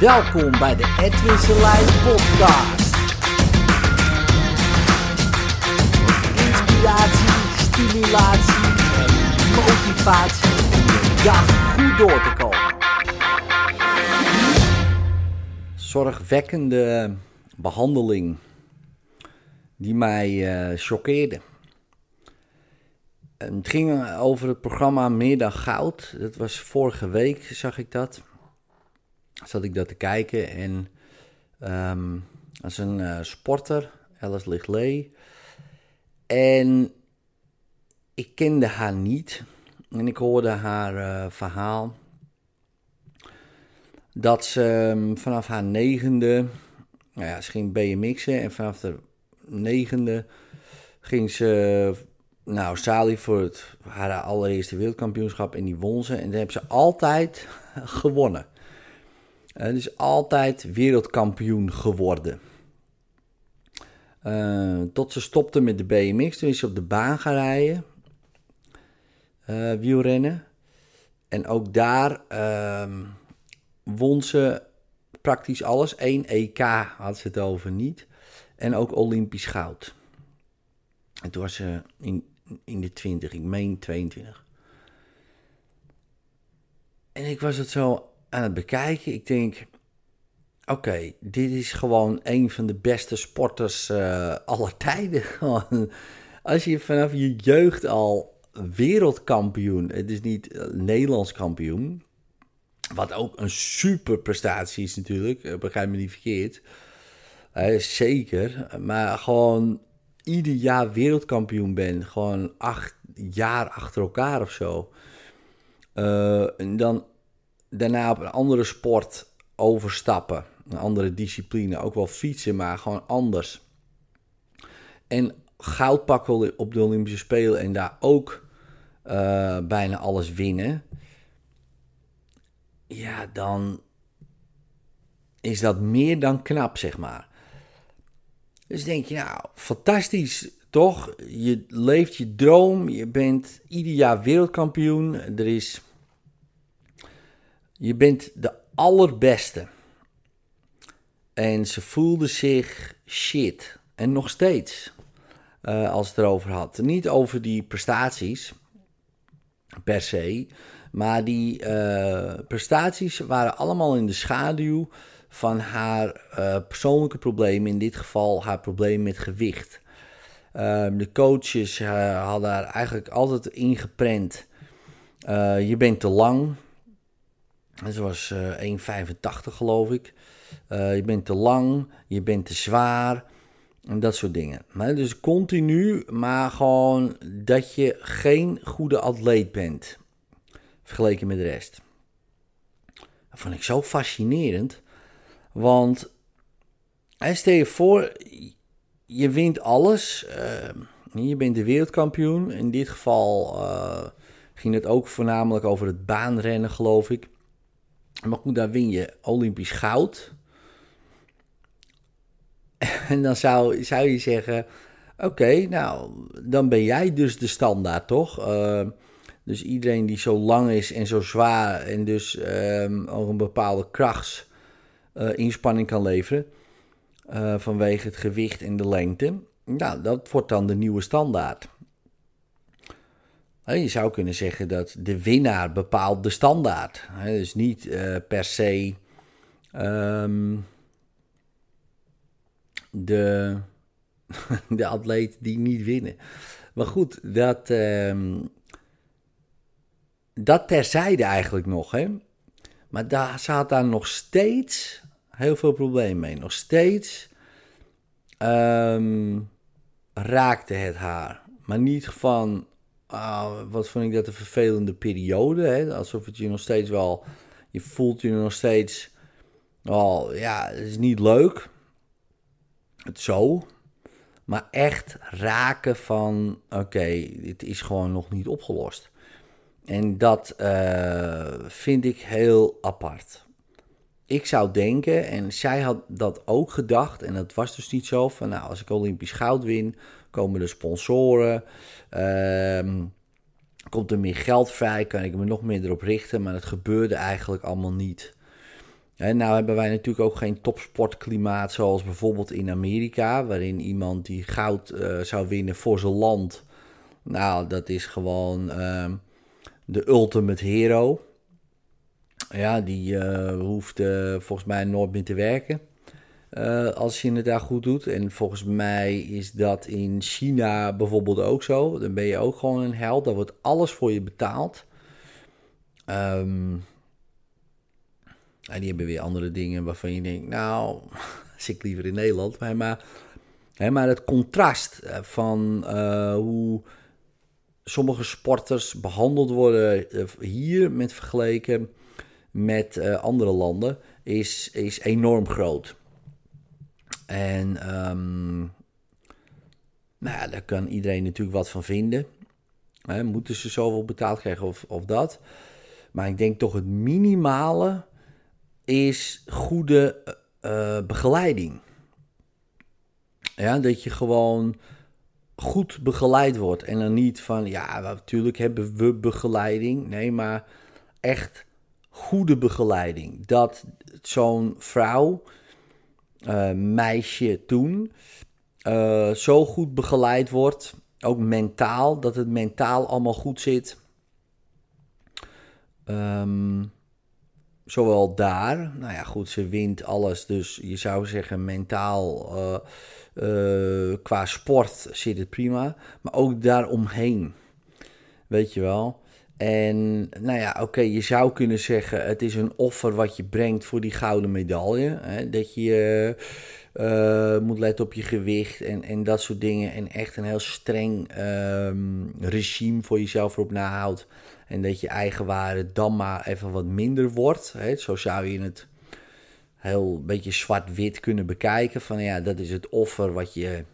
Welkom bij de Edwin Selijn podcast. Inspiratie, stimulatie en motivatie om dag goed door te komen. Zorgwekkende behandeling die mij eh, choqueerde. Het ging over het programma Meer dan Goud. Dat was vorige week, zag ik dat. Zat ik dat te kijken en um, dat is een uh, sporter, Alice Ligley. En ik kende haar niet. En ik hoorde haar uh, verhaal. Dat ze um, vanaf haar negende, nou ja, ging BMX'en en vanaf de negende ging ze nou, Sali voor het, haar allereerste wereldkampioenschap en die won ze. En dan hebben ze altijd gewonnen. Uh, dus altijd wereldkampioen geworden. Uh, tot ze stopte met de BMX. Toen is ze op de baan gaan rijden. Uh, wielrennen. En ook daar uh, won ze praktisch alles. 1 EK had ze het over niet. En ook Olympisch goud. En toen was ze in in de 20, ik meen 22. En ik was het zo aan het bekijken. Ik denk, oké, dit is gewoon een van de beste sporters uh, aller tijden. Als je vanaf je jeugd al wereldkampioen, het is niet uh, Nederlands kampioen, wat ook een super prestatie is natuurlijk, uh, begrijp me niet verkeerd. zeker, maar gewoon ieder jaar wereldkampioen ben. Gewoon acht jaar achter elkaar of zo. Uh, en dan daarna op een andere sport overstappen. Een andere discipline. Ook wel fietsen, maar gewoon anders. En goud pakken op de Olympische Spelen en daar ook uh, bijna alles winnen. Ja, dan is dat meer dan knap, zeg maar. Dus denk je, nou, fantastisch, toch? Je leeft je droom, je bent ieder jaar wereldkampioen. Er is... Je bent de allerbeste. En ze voelde zich shit. En nog steeds, uh, als het erover had. Niet over die prestaties, per se. Maar die uh, prestaties waren allemaal in de schaduw van haar uh, persoonlijke problemen, in dit geval haar probleem met gewicht. Uh, de coaches hadden haar eigenlijk altijd ingeprent. je bent te lang. Ze was 1,85 geloof ik. je bent te lang, je bent te zwaar. En dat soort dingen. Maar dus continu, maar gewoon dat je geen goede atleet bent. Vergeleken met de rest. Dat vond ik zo fascinerend. Want hij stel je voor, je wint alles. Je bent de wereldkampioen. In dit geval ging het ook voornamelijk over het baanrennen, geloof ik. Maar daar win je Olympisch goud. En dan zou, zou je zeggen: Oké, nou, dan ben jij dus de standaard, toch? Uh, dus iedereen die zo lang is en zo zwaar en dus um, ook een bepaalde krachts uh, inspanning kan leveren. Uh, vanwege het gewicht en de lengte. Nou, dat wordt dan de nieuwe standaard. Je zou kunnen zeggen dat de winnaar bepaalt de standaard. dus niet per se um, de, de atleet die niet winnen. Maar goed, dat, um, dat terzijde eigenlijk nog. Hè? Maar daar zat daar nog steeds heel veel problemen mee. Nog steeds um, raakte het haar. Maar niet van, uh, wat vond ik dat een vervelende periode. Hè? Alsof het je nog steeds wel, je voelt je nog steeds wel, ja, het is niet leuk. Het zo. Maar echt raken van, oké, dit is gewoon nog niet opgelost. En dat uh, vind ik heel apart. Ik zou denken, en zij had dat ook gedacht, en dat was dus niet zo van, nou, als ik Olympisch goud win, komen er sponsoren, uh, komt er meer geld vrij, kan ik me nog meer erop richten, maar dat gebeurde eigenlijk allemaal niet. En nou hebben wij natuurlijk ook geen topsportklimaat zoals bijvoorbeeld in Amerika, waarin iemand die goud uh, zou winnen voor zijn land, nou dat is gewoon uh, de ultimate hero. Ja, die uh, hoeft volgens mij nooit meer te werken. Als je het daar goed doet. En volgens mij is dat in China bijvoorbeeld ook zo. Dan ben je ook gewoon een held. Daar wordt alles voor je betaald. Um, en die hebben weer andere dingen waarvan je denkt, nou, zit ik liever in Nederland. Maar, maar, maar het contrast eh, van uh, hoe sommige sporters behandeld worden eh, hier met vergeleken met andere landen is, is enorm groot. En um, nou daar kan iedereen natuurlijk wat van vinden. Moeten ze zoveel betaald krijgen of, of dat? Maar ik denk toch het minimale is goede uh, begeleiding. Ja, dat je gewoon goed begeleid wordt. En dan niet van, ja, natuurlijk hebben we begeleiding. Nee, maar echt goede begeleiding. Dat zo'n vrouw, uh, meisje toen, uh, zo goed begeleid wordt. Ook mentaal, dat het mentaal allemaal goed zit. Um, zowel daar, nou ja, goed, ze wint alles. Dus je zou zeggen, mentaal uh, qua sport zit het prima. Maar ook daaromheen. Weet je wel. En nou ja, oké, je zou kunnen zeggen: het is een offer wat je brengt voor die gouden medaille. Hè? Dat je uh, moet letten op je gewicht en, en dat soort dingen. En echt een heel streng um, regime voor jezelf erop nahoudt. En dat je eigenwaarde dan maar even wat minder wordt. Hè? Zo zou je het heel beetje zwart-wit kunnen bekijken. Van ja, dat is het offer wat je,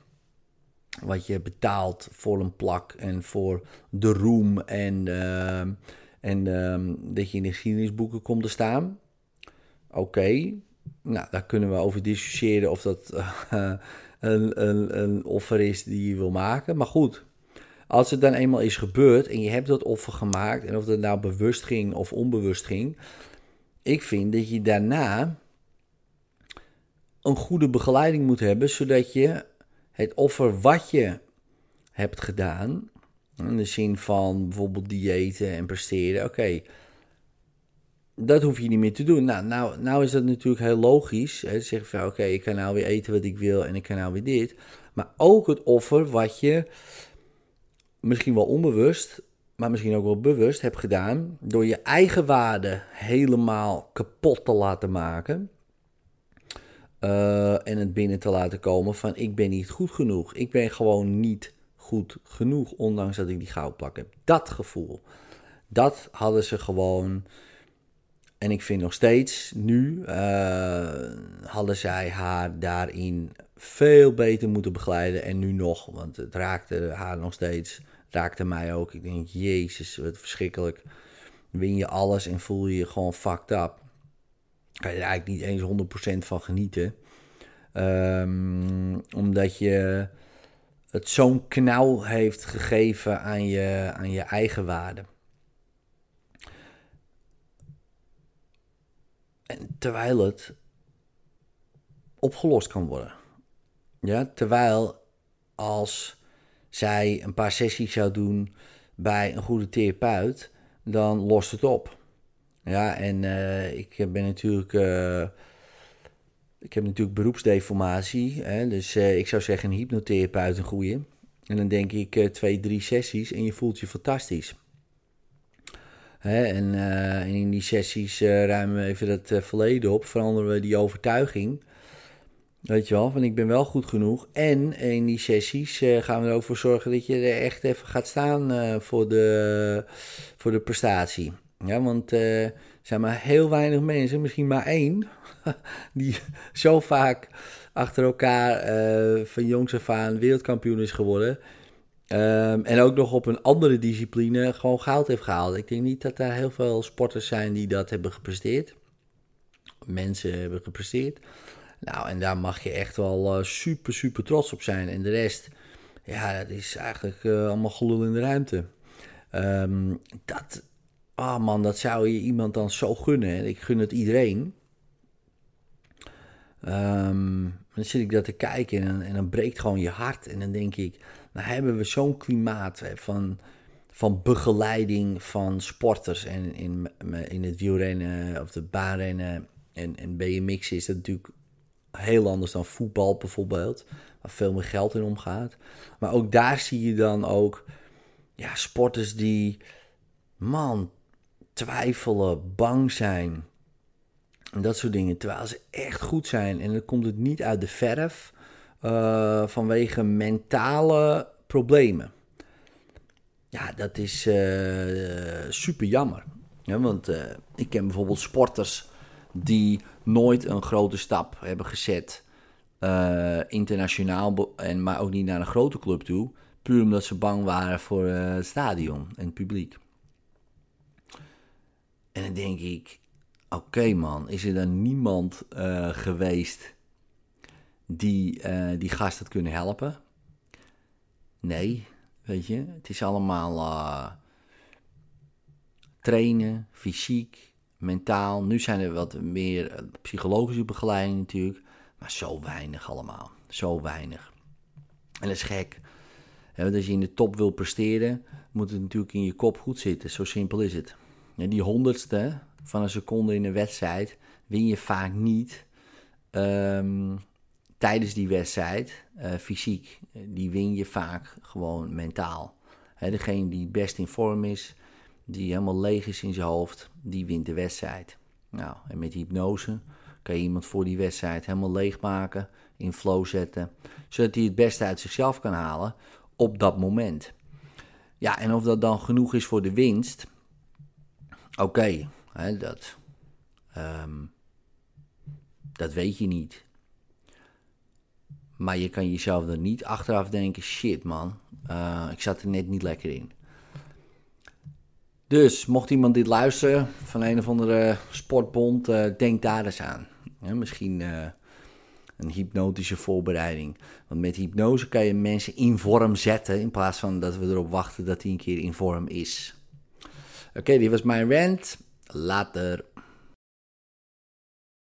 wat je betaalt voor een plak en voor de roem. En, uh, en uh, dat je in de geschiedenisboeken komt te staan. Oké, nou daar kunnen we over discussiëren of dat uh, een, een, een offer is die je wil maken. Maar goed, als het dan eenmaal is gebeurd en je hebt dat offer gemaakt, en of dat nou bewust ging of onbewust ging, ik vind dat je daarna een goede begeleiding moet hebben, zodat je het offer wat je hebt gedaan, in de zin van bijvoorbeeld diëten en presteren, oké, dat hoef je niet meer te doen. Nou, nou, nou is dat natuurlijk heel logisch. Hè, zeggen van oké, ik kan nou weer eten wat ik wil en ik kan nou weer dit. Maar ook het offer wat je misschien wel onbewust, maar misschien ook wel bewust hebt gedaan, door je eigen waarde helemaal kapot te laten maken. Uh, en het binnen te laten komen van ik ben niet goed genoeg. Ik ben gewoon niet goed genoeg, ondanks dat ik die goudplak heb. Dat gevoel, dat hadden ze gewoon. En ik vind nog steeds, nu uh, hadden zij haar daarin veel beter moeten begeleiden. En nu nog, want het raakte haar nog steeds raakte mij ook. Ik denk, jezus, wat verschrikkelijk. Win je alles en voel je je gewoon fucked up. Kan je er eigenlijk niet eens 100% van genieten. Um, omdat je het zo'n knauw heeft gegeven aan je, aan je eigen waarde. En terwijl het opgelost kan worden. Ja, terwijl als zij een paar sessies zou doen bij een goede therapeut, dan lost het op. Ja, en uh, ik ben natuurlijk. Uh, ik heb natuurlijk beroepsdeformatie. Hè, dus uh, ik zou zeggen een hypnotherapeut een. En dan denk ik twee, drie sessies en je voelt je fantastisch. Hè, en, in die sessies ruimen we even dat verleden op, veranderen we die overtuiging. Weet je wel, van ik ben wel goed genoeg. En in die sessies gaan we er ook voor zorgen dat je er echt even gaat staan voor, de, voor de prestatie. Ja, want uh, er zijn maar heel weinig mensen, misschien maar één, die zo vaak achter elkaar van jongs af aan wereldkampioen is geworden. Um, en ook nog op een andere discipline gewoon goud heeft gehaald. Ik denk niet dat er heel veel sporters zijn die dat hebben gepresteerd. Mensen hebben gepresteerd. Nou, en daar mag je echt wel uh, super, super trots op zijn. En de rest, ja, dat is eigenlijk allemaal gelul in de ruimte. Um, dat, ah oh man, dat zou je iemand dan zo gunnen. Ik gun het iedereen. Ehm, dan zit ik dat te kijken en, en, dan breekt gewoon je hart. En dan denk ik, nou hebben we zo'n klimaat van, van begeleiding van sporters. En in, in het wielrennen of de baanrennen en, en BMX is dat natuurlijk heel anders dan voetbal bijvoorbeeld. Waar veel meer geld in omgaat. Maar ook daar zie je dan ook ja, sporters die, man, twijfelen, bang zijn. En dat soort dingen. Terwijl ze echt goed zijn. En dan komt het niet uit de verf uh, vanwege mentale problemen. Ja, dat is uh, super jammer. Ja, want uh, ik ken bijvoorbeeld sporters die nooit een grote stap hebben gezet. internationaal, en, maar ook niet naar een grote club toe. Puur omdat ze bang waren voor het stadion en het publiek. En dan denk ik, oké man, is er dan niemand uh, geweest die uh, die gast had kunnen helpen? Nee, weet je, het is allemaal uh, trainen, fysiek, mentaal. Nu zijn er wat meer psychologische begeleiding natuurlijk, maar zo weinig allemaal, zo weinig. En dat is gek. als je in de top wil presteren, moet het natuurlijk in je kop goed zitten. Zo simpel is het. Ja, die honderdste van een seconde in een wedstrijd win je vaak niet um, tijdens die wedstrijd uh, fysiek. Die win je vaak gewoon mentaal. Degene die best in vorm is, die helemaal leeg is in zijn hoofd, die wint de wedstrijd. Nou, en met hypnose kan je iemand voor die wedstrijd helemaal leeg maken, in flow zetten, zodat hij het beste uit zichzelf kan halen op dat moment. Ja, en of dat dan genoeg is voor de winst, Oké, dat, um, dat weet je niet. Maar je kan jezelf er niet achteraf denken: shit man, uh, ik zat er net niet lekker in. Dus mocht iemand dit luisteren van een of andere sportbond, uh, denk daar eens aan. Misschien uh, een hypnotische voorbereiding. Want met hypnose kan je mensen in vorm zetten in plaats van dat we erop wachten dat hij een keer in vorm is. Oké, okay, dit was mijn rant. Later.